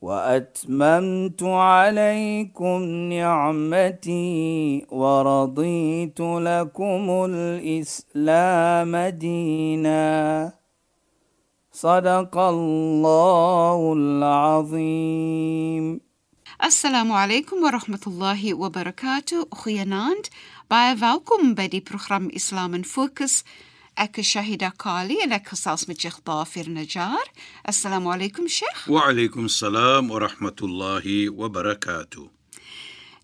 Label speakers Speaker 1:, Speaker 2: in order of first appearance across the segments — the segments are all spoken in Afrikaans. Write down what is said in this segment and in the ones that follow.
Speaker 1: وأتممت عليكم نعمتي ورضيت لكم الإسلام دينا. صدق الله العظيم.
Speaker 2: السلام عليكم ورحمة الله وبركاته. خياناند باي فاوكم بدي برنامج إسلام فوكس Ek is Shahida Kali en ek gesels met Sheikh Dafir Najjar. Assalamu alaykum Sheikh.
Speaker 3: Wa alaykum salaam wa rahmatullahi wa barakatuh.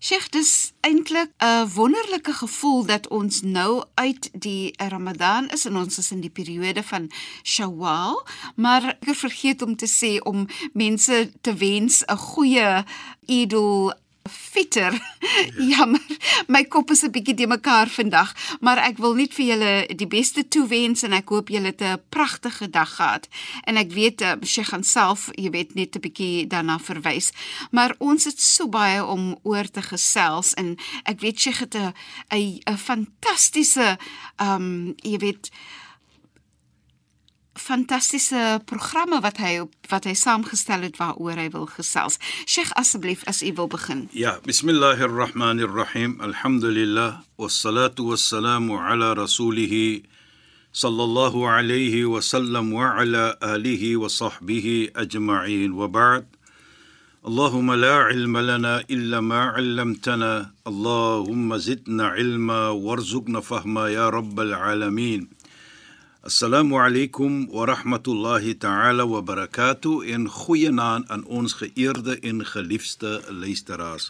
Speaker 2: Sheikh, dis eintlik 'n wonderlike gevoel dat ons nou uit die Ramadan is en ons is in die periode van Shawwal, maar ek vergeet om te sê om mense te wens 'n goeie Idul Fitr. Jammer, my kop is 'n bietjie de mekaar vandag, maar ek wil net vir julle die beste toewens en ek hoop julle het 'n pragtige dag gehad. En ek weet uh, Sheikh gaan self, jy weet, net 'n bietjie daarna verwys, maar ons het so baie om oor te gesels en ek weet Sheikh het 'n 'n fantastiese ehm um, jy weet fantastiese programme wat hy op wat hy saamgestel het waaroor hy wil gesels. Sheikh asseblief as u wil begin.
Speaker 3: Ja, bismillahir rahmanir rahim. Alhamdulillah wassalatu wassalamu ala rasulih sallallahu alayhi wa sallam wa ala alihi wa sahbihi ajma'in wa ba'd. اللهم لا علم لنا إلا ما علمتنا اللهم زدنا علما وارزقنا فهما يا رب العالمين Assalamu alaykum wa rahmatullahi ta'ala wa barakatuh en goeienaand aan ons geëerde en geliefde luisteraars.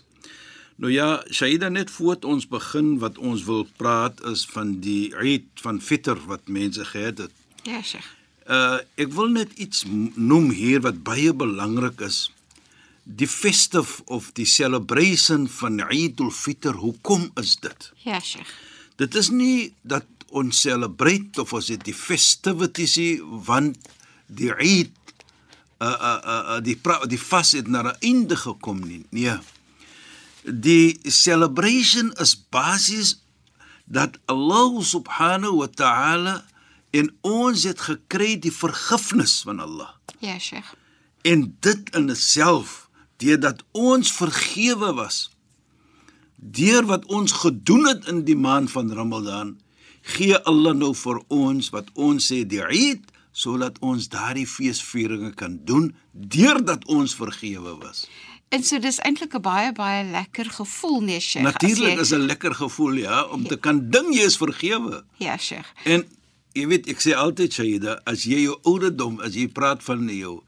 Speaker 3: Nou ja, Shaida net voor ons begin wat ons wil praat is van die Eid van Fitr wat mense gehad het.
Speaker 2: Ja, Sheikh.
Speaker 3: Uh ek wil net iets noem hier wat baie belangrik is. Die festive of die celebration van Eid al-Fitr, hoekom is dit?
Speaker 2: Ja, Sheikh.
Speaker 3: Dit is nie dat ons celebrate of ons het die festivities want die Eid uh uh uh die die vas het na 'n einde gekom nie. Nee. Die celebration is basies dat Allah subhanahu wa ta'ala en ons het gekry die vergifnis van Allah.
Speaker 2: Ja, Sheikh.
Speaker 3: En dit in self deurdat ons vergewe was deur wat ons gedoen het in die maand van Ramadan gee Allah nou vir ons wat ons sê die Eid sodat ons daardie feesvieringe kan doen deurdat ons vergewe was.
Speaker 2: En so dis eintlik 'n baie baie lekker gevoel nee Sheikh.
Speaker 3: Natuurlik is 'n lekker gevoel ja om ja. te kan ding jy is vergewe.
Speaker 2: Ja Sheikh.
Speaker 3: En jy weet ek sê altyd Shaida as jy jou ouderdom as jy praat van jou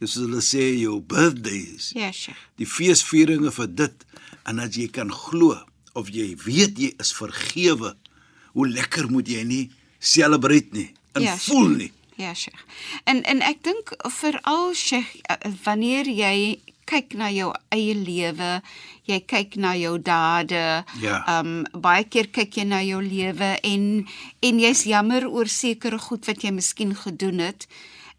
Speaker 3: is hulle sê jou birthdays.
Speaker 2: Ja Sheikh.
Speaker 3: Die feesvieringe vir dit en as jy kan glo of jy weet jy is vergewe hoe lekker moet jy nie celebrate nie en ja, voel nie.
Speaker 2: Ja, Sheikh. En en ek dink veral Sheikh wanneer jy kyk na jou eie lewe, jy kyk na jou dade.
Speaker 3: Ja.
Speaker 2: Um baie keer kyk jy na jou lewe en en jy's jammer oor sekere goed wat jy miskien gedoen het.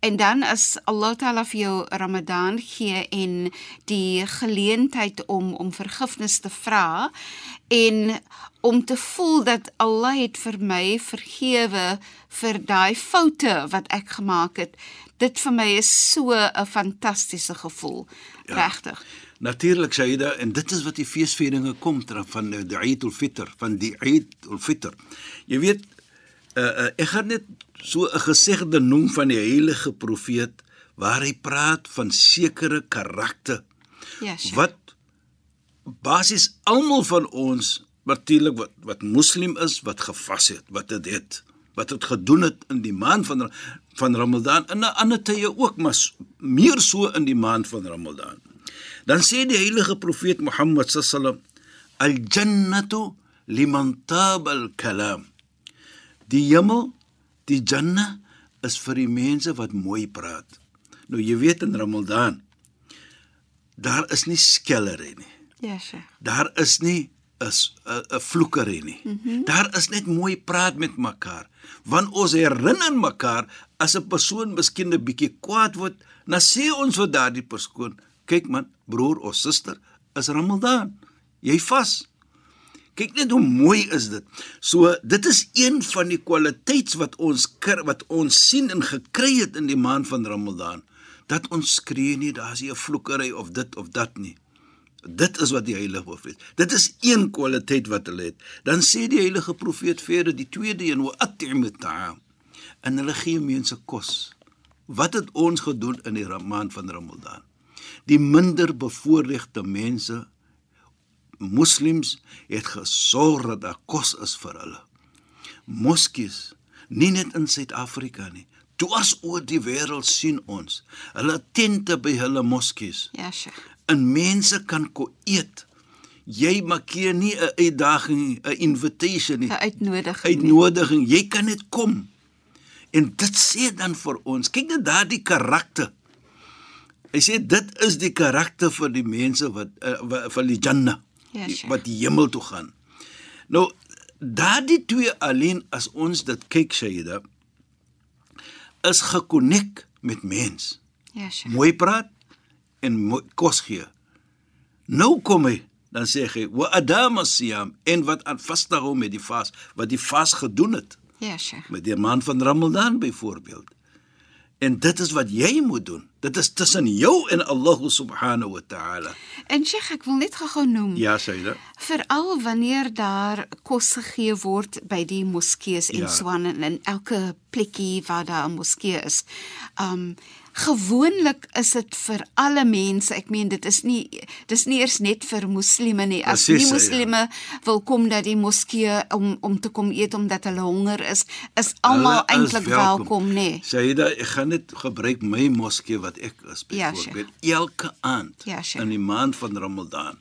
Speaker 2: En dan as Allah Taala vir jou Ramadan gee en die geleentheid om om vergifnis te vra en om te voel dat Allah het vir my vergewe vir daai foute wat ek gemaak het. Dit vir my is so 'n fantastiese gevoel. Ja. Regtig.
Speaker 3: Natuurlik Shaida en dit is wat die feesvieringe kom van die Eid al-Fitr, van die Eid al-Fitr. Jy weet uh, uh, ek gaan net so 'n gesegde noem van die heilige profeet waar hy praat van sekere karakter.
Speaker 2: Ja, sure.
Speaker 3: Wat basies almal van ons natuurlik wat wat moslim is, wat gevas het, wat dit het, wat dit gedoen het in die maand van van Ramadan en in ander tye ook, maar meer so in die maand van Ramadan. Dan sê die heilige profeet Mohammed sallam al-jannatu liman taba al-kalam. Die hemel, die Jannah is vir die mense wat mooi praat. Nou jy weet in Ramadan daar is nie skellery nie.
Speaker 2: Ja, Sheikh.
Speaker 3: Daar is nie 'n 'n vloekery nie. Mm -hmm. Daar is net mooi praat met mekaar. Want ons herinner mekaar as 'n persoon miskien 'n bietjie kwaad word, dan sê ons vir daardie persoon, kyk man, broer of suster, is Ramadan. Jy vas. Kyk net hoe mooi is dit. So dit is een van die kwaliteite wat ons wat ons sien en gekry het in die maand van Ramadan. Dat ons skree nie daar's nie 'n vloekery of dit of dat nie. Dit is wat die heilige profeet. Dit is een kwaliteit wat hulle het. Dan sê die heilige profeet verder die tweede een, wa at'im ta'am. En hulle gee mense kos. Wat het ons gedoen in die maand van Ramadan? Die minder bevoorregte mense moslems het gesorg dat daar kos is vir hulle. Moskees, nie net in Suid-Afrika nie, dwars oor die wêreld sien ons. Hulle tente by hulle moskees.
Speaker 2: Ja, Sheikh.
Speaker 3: En mense kan ko eet. Jy maak hier nie 'n uitdaging, 'n invitation nie.
Speaker 2: 'n Uitnodiging.
Speaker 3: Uitnodiging. Jy kan net kom. En dit sê dan vir ons, kyk net daardie karakter. Hy sê dit is die karakter vir die mense wat uh, van die Jannah
Speaker 2: Ja,
Speaker 3: die-
Speaker 2: Sheikh.
Speaker 3: wat die hemel toe gaan. Nou daardie twee alleen as ons dit kyk Shaida is gekonnek met mens.
Speaker 2: Ja, Sheikh.
Speaker 3: Mooi praat en mooi kos gee. Nou kom hy dan sê hy wa adama siyam en wat aan vashou met die vas wat die vas gedoen het
Speaker 2: Ja, Sheikh.
Speaker 3: met die maand van Ramadan byvoorbeeld. En dit is wat jy moet doen. Dit is tussen jou en Allah subhanahu wa ta'ala.
Speaker 2: En Sheikh, ek wil net gou-gou noem.
Speaker 3: Ja, Saida.
Speaker 2: Veral wanneer daar kos gegee word by die moskeeë en
Speaker 3: Ja.
Speaker 2: so aan en in elke plekkie waar daar 'n moskee is. Um gewoonlik is dit vir alle mense. Ek meen dit is nie dis nie eers net vir moslime nie. As nie
Speaker 3: ja.
Speaker 2: moslime wil kom dat die moskee om om te kom eet omdat hulle honger is, is almal eintlik welkom, nê. Nee.
Speaker 3: Saida, ek gaan net gebruik my moskee wat ek is
Speaker 2: Ja,
Speaker 3: byvoorbeeld elke aand
Speaker 2: Ja, Sheikh.
Speaker 3: in die maand van Ramadan.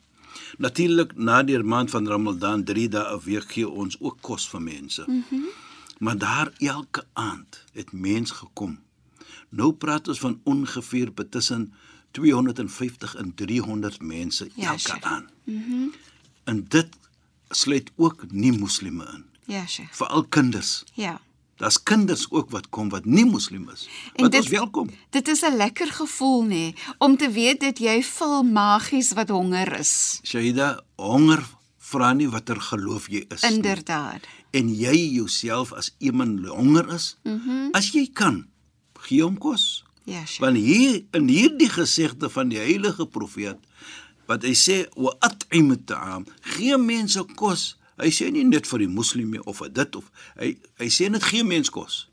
Speaker 3: Natuurlik na die maand van Ramadan 3 dae 'n week gee ons ook kos vir mense. Mm
Speaker 2: Mhm.
Speaker 3: -hmm. Maar daar elke aand het mens gekom. Nou praat ons van ongeveer tussen 250 en 300 mense
Speaker 2: Ja,
Speaker 3: elke
Speaker 2: Sheikh.
Speaker 3: aand. Mhm. Mm en dit sluit ook nie moslime in,
Speaker 2: Ja, Sheikh.
Speaker 3: veral kinders.
Speaker 2: Ja.
Speaker 3: Daar's kinders ook wat kom wat nie moslim is.
Speaker 2: En
Speaker 3: Wat
Speaker 2: dit-
Speaker 3: ons welkom.
Speaker 2: Dit is 'n lekker gevoel nê, om te weet dat jy vul magies wat honger is.
Speaker 3: Shaida, honger vra nie watter geloof jy is nie.
Speaker 2: Inderdaad.
Speaker 3: En jy jouself as iemand honger is, mm -hmm. as jy kan, gee hom kos.
Speaker 2: Ja, Sheikh.
Speaker 3: Want hier in hierdie gesegde van die heilige profeet wat hy sê wa at'im ta'am, gee mense kos. Hy sê nie net vir die moslime of vir dit of hy hy sê net gee mense kos.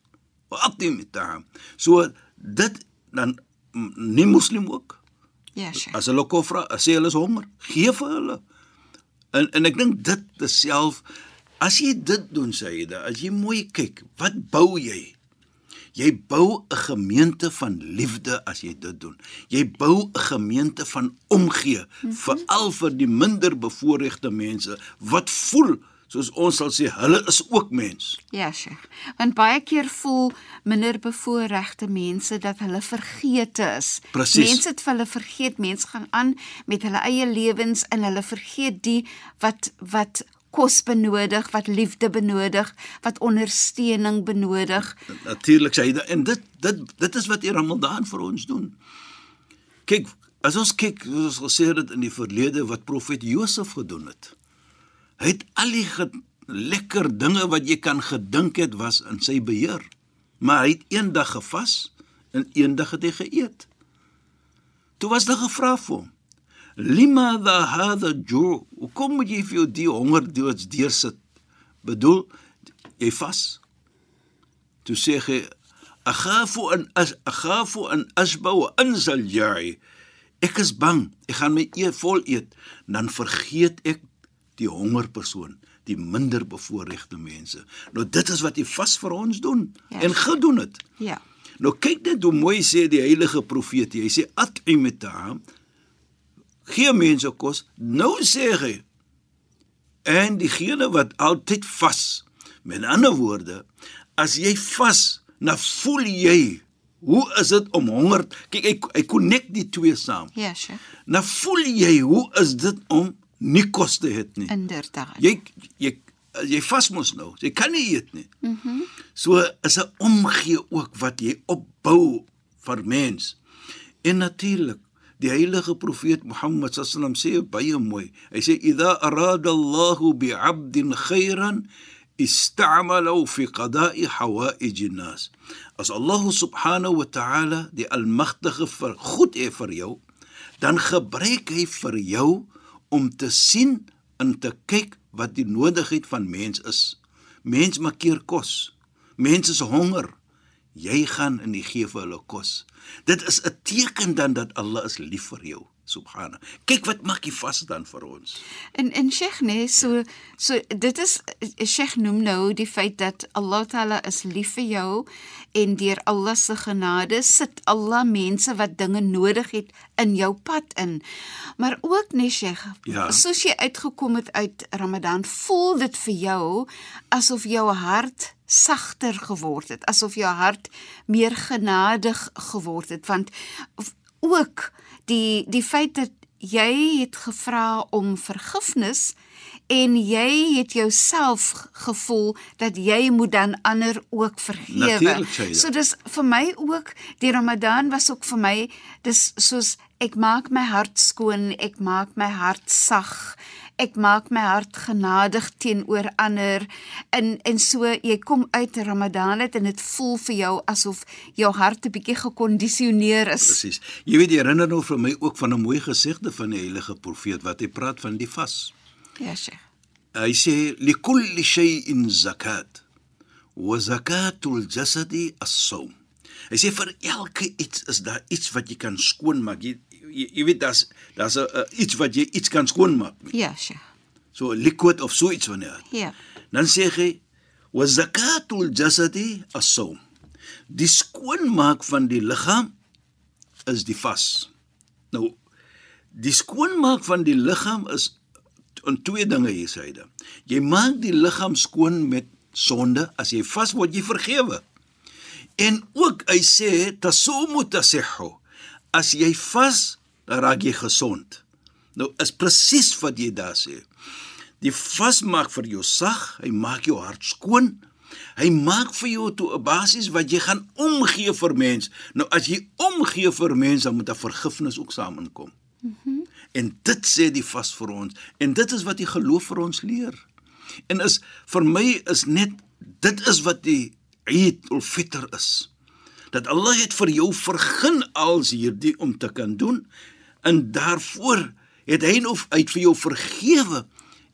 Speaker 3: Wa at'im ta'am. So dit dan nie moslim ook.
Speaker 2: Ja, Sheikh.
Speaker 3: As hulle kom vra, as hulle is honger, gee vir hulle. En en ek dink dit self as jy dit doen Saida, as jy mooi kyk, wat bou jy? Jy bou 'n gemeente van liefde as jy dit doen. Jy bou 'n gemeente van omgee, mm -hmm. veral vir die minder bevoorregte mense wat voel soos ons sal sê hulle is ook mens.
Speaker 2: Ja, Sheikh. Want baie keer voel minder bevoorregte mense dat hulle vergeete is.
Speaker 3: Presies.
Speaker 2: Mense het vir hulle vergeet, mense gaan aan met hulle eie lewens en hulle vergeet die wat wat kos benodig, wat liefde benodig, wat ondersteuning benodig.
Speaker 3: Natuurlik sê hy en dit dit dit is wat die Ramadan vir ons doen. Kyk, as ons kyk, soos ons gesê het in die verlede wat profet Josef gedoen het. Hy het al die lekker dinge wat jy kan gedink het was in sy beheer. Maar hy het eendag gevas en eendag het hy geëet. Toe was daar gevra vir hom: "Limadha hadha ju'? Hoekom moet jy vir jou die honger doods deursit?" Bedoel, jy vas. Toe sê hy: "Akhafu an as akhafu an asba wa anzal ja'i." Ek is bang, ek gaan my eet vol eet, dan vergeet ek die hongerpersoon, die minder bevoorregte mense. Nou dit is wat die vas vir ons doen
Speaker 2: Ja.
Speaker 3: en gedoen het.
Speaker 2: Ja.
Speaker 3: Nou kyk net hoe mooi sê die heilige profeet. Hy sê at'imta gee mense kos. Nou sê hy en diegene wat altyd vas. Met ander woorde, as jy vas, dan voel jy hoe is dit om honger? Kyk, hy hy connect die twee saam.
Speaker 2: Ja, Sheikh.
Speaker 3: Nou voel jy hoe is dit om nie kos te het nie.
Speaker 2: Inderdaad.
Speaker 3: Jy jy jy vas mos nou. Jy kan nie eet nie. Mhm. Mm so is 'n omgee ook wat jy opbou vir mens. En natuurlik Die heilige profeet Mohammed sallam sê baie mooi. Hy sê idha arada Allahu bi 'abdin khairan ista'malu fi qada'i hawaij an-nas. As Allah subhanahu wa ta'ala die almagtige vir goed hê vir jou, dan gebruik hy vir jou om te sien en te kyk wat die nodigheid van mens is. Mens maak keer kos. Mense is honger. Jy gaan in die gee vir hulle kos. Dit is 'n teken dan dat Allah is lief vir jou. Subhana. Kyk wat maak jy vas dan vir ons.
Speaker 2: En en Sheikh nee, so so dit is Sheikh noem nou die feit dat Allah Taala is lief vir jou en deur Allah se genade sit Allah mense wat dinge nodig het in jou pad in. Maar ook nee Sheikh, ja. soos jy uitgekom het uit Ramadan, voel dit vir jou asof jou hart sagter geword het, asof jou hart meer genadig geword het want ook die die feit dat jy het gevra om vergifnis en jy het jouself gevoel dat jy moet dan ander ook vergewe. So dis vir my ook die Ramadan was ook vir my dis soos ek maak my hart skoon, ek maak my hart sag ek maak my hart genadig teenoor ander en en so jy kom uit Ramadan het en dit voel vir jou asof jou hart 'n bietjie gekondisioneer is.
Speaker 3: Presies. Jy weet jy herinner nou vir my ook van 'n mooi gesegde van die heilige profeet wat hy praat van die vas.
Speaker 2: Ja.
Speaker 3: Hy sê li kulli shay'in zakat wa zakatul jasadi as-sawm. Hy sê vir elke iets is daar iets wat jy kan skoonmaak. Jy jy, jy weet daar's daar's uh, iets wat jy iets kan skoonmaak.
Speaker 2: Ja, sja.
Speaker 3: So liquid of so iets wanneer.
Speaker 2: Ja.
Speaker 3: Dan sê hy wa zakatul jasadi as-sawm. Die skoonmaak van die liggaam is die vas. Nou die skoonmaak van die liggaam is in twee dinge hier syde. Jy maak die liggaam skoon met sonde as jy vas word jy vergewe. En ook hy sê tasumu tasihhu. As jy vas dan raak jy gesond. Nou is presies wat jy daar sê. Die vas maak vir jou sag, hy maak jou hart skoon. Hy maak vir jou toe 'n basis wat jy gaan omgee vir mens. Nou as jy omgee vir mens, dan moet 'n vergifnis ook saamkom. Mhm. Mm en dit sê die vas vir ons en dit is wat die geloof vir ons leer. En is vir my is net dit is wat die Eid ul-Fitr is. Dat Allah het vir jou vergun als hierdie om te kan doen en daarvoor het hy nou uit vir jou vergewe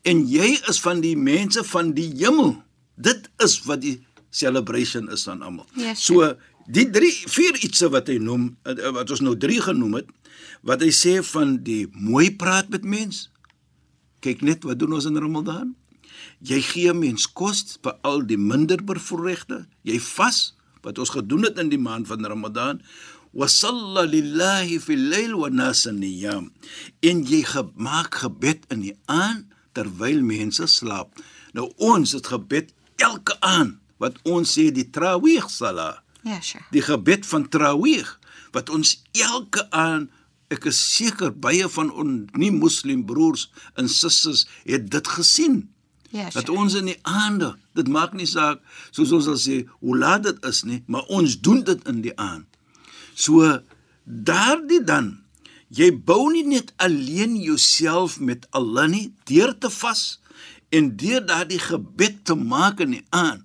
Speaker 3: en jy is van die mense van die hemel. Dit is wat die celebration is aan almal.
Speaker 2: Yes,
Speaker 3: so die drie vier ietsie wat hy noem eh, wat ons nou drie genoem het wat hy sê van die mooi praat met mens. Kyk net wat doen ons in Ramadan? Jy gee mens kos vir al die minder bevoorregte. Jy vas wat ons gedoen het in die maand van Ramadan wa salla lillahi fil layl wa nas niyam en jy gemaak gebed in die aand terwyl mense slaap nou ons het gebed elke aand wat ons sê die trawih sala
Speaker 2: ja sure
Speaker 3: die gebed van trawih wat ons elke aand ek is seker baie van ons nie moslim broers en susters het dit gesien
Speaker 2: ja
Speaker 3: sure. dat ons in die aande dit maak nie saak soos ons sal sê hoe laat dit is nie maar ons doen dit in die aand So daardie dan jy bou nie net alleen jouself met Allah nie deur te vas en deur daardie gebed te maak in die aan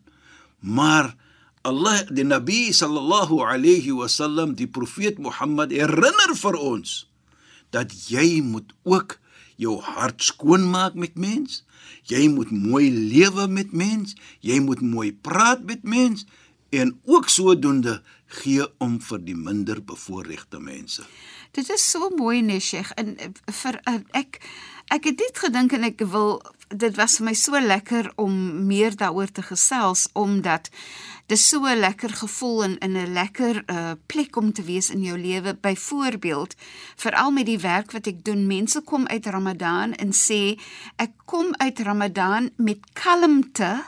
Speaker 3: maar Allah die Nabi sallallahu alayhi wasallam die profeet Mohammed herinner vir ons dat jy moet ook jou hart skoon maak met mens jy moet mooi lewe met mens jy moet mooi praat met mens en ook sodoende gee om vir die minder bevoorregte mense.
Speaker 2: Dit is so mooi Nesheg en vir ek ek het dit gedink en ek wil dit was vir my so lekker om meer daaroor te gesels omdat dit so 'n lekker gevoel en in 'n lekker uh, plek om te wees in jou lewe. Byvoorbeeld, veral met die werk wat ek doen, mense kom uit Ramadan en sê ek kom uit Ramadan met kalmte,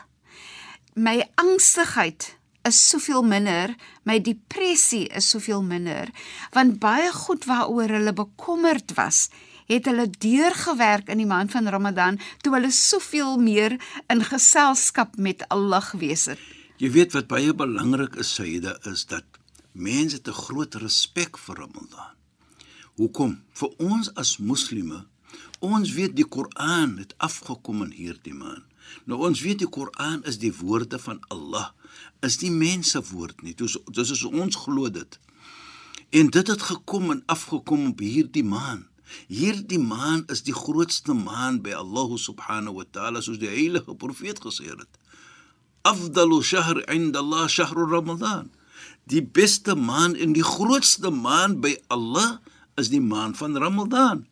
Speaker 2: my angstigheid is soveel minder, my depressie is soveel minder, want baie goed waaroor hulle bekommerd was, het hulle deurgewerk in die maand van Ramadan toe hulle soveel meer in geselskap met Allah gewees het.
Speaker 3: Jy weet wat baie belangrik is, Saida, is dat mense te groot respek vir Ramadan. Hoekom? Vir ons as moslime, ons weet die Koran het afgekom in hierdie maand. Nou ons weet die Koran is die woorde van Allah, is nie mense woord nie. Dis dis is ons glo dit. En dit het gekom en afgekom op hierdie maan. Hierdie maan is die grootste maan by Allah subhanahu wa ta'ala soos die heilige profeet gesê het. Afdalu shahr 'inda Allah shahr Ramadan. Die beste maan en die grootste maan by Allah is die maan van Ramadan.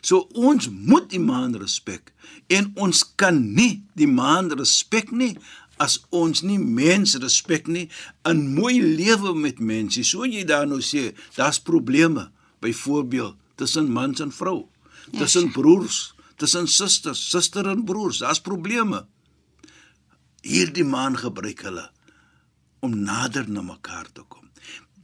Speaker 3: So ons moet die maan respek en ons kan nie die maan respek nie as ons nie mense respek nie in mooi lewe met mense. So jy daar nou sê, daar's probleme byvoorbeeld tussen mans en vrou, tussen broers, tussen susters, suster en broers, daar's probleme. Hierdie maan gebruik hulle om nader na mekaar te kom.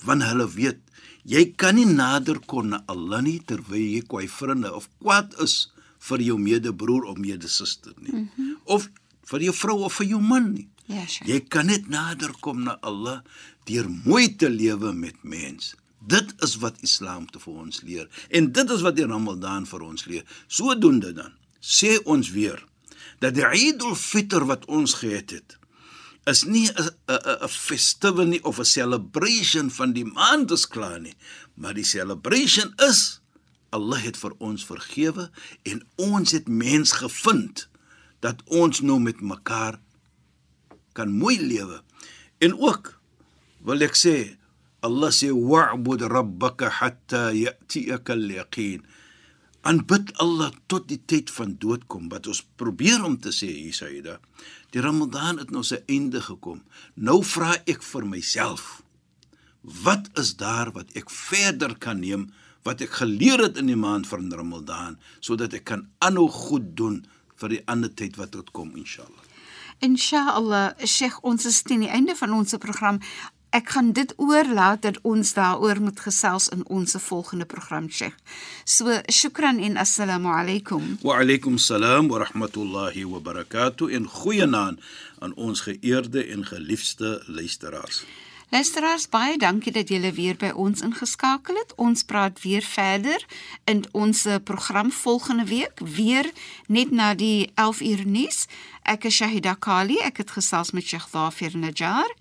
Speaker 3: Want hulle weet Jy kan nie nader kom na Allah nie terwyl jy kwaai vriende of kwaad is vir jou medebroer of medesuster nie. Mm -hmm. Of vir jou vrou of vir jou man nie.
Speaker 2: Ja, sure.
Speaker 3: Jy kan net nader kom na Allah deur mooi te lewe met mens. Dit is wat Islam te vir ons leer en dit is wat die Ramadan vir ons leer. Sodoende dan sê ons weer dat die Eid al-Fitr wat ons gehad het, is nie 'n 'n festival nie of 'n celebration van die maand is klaar nie, maar die celebration is Allah het vir ons vergewe en ons het mens gevind dat ons nou met mekaar kan mooi lewe. En ook wil ek sê Allah sê wa'bud rabbaka hatta ya'tiyaka al-yaqin. Aanbid Allah tot die tyd van dood kom. Wat ons probeer om te sê hier Saida. Die Ramadan het nou sy einde gekom. Nou vra ek vir myself, wat is daar wat ek verder kan neem wat ek geleer het in die maand van Ramadan sodat ek kan aanhou goed doen vir die ander tyd wat tot kom inshallah.
Speaker 2: Inshallah, Sheikh, ons is teen die einde van ons program. Ek gaan dit oorlaat dat ons daaroor moet gesels in ons volgende program Sheikh. So shukran en assalamu alaykum.
Speaker 3: Wa alaykum salaam wa rahmatullahi wa barakatuh en goeienaand aan ons geëerde en geliefde luisteraars.
Speaker 2: Luisteraars, baie dankie dat julle weer by ons ingeskakel het. Ons praat weer verder in ons program volgende week, weer net na die 11 uur nuus. Ek is Shahida Kali, ek het gesels met Sheikh Dhafir Najjar.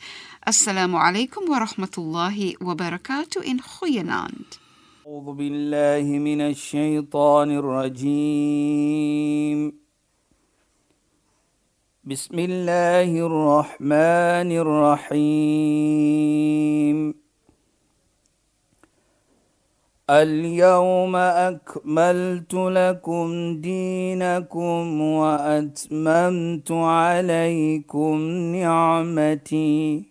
Speaker 2: Alaykum wa rahmatullahi wa barakatuh in goeienaand.
Speaker 1: أعوذ بالله من الشيطان الرجيم. بسم الله الرحمن الرحيم. اليوم أكملت لكم دينكم وأتممت عليكم نعمتي.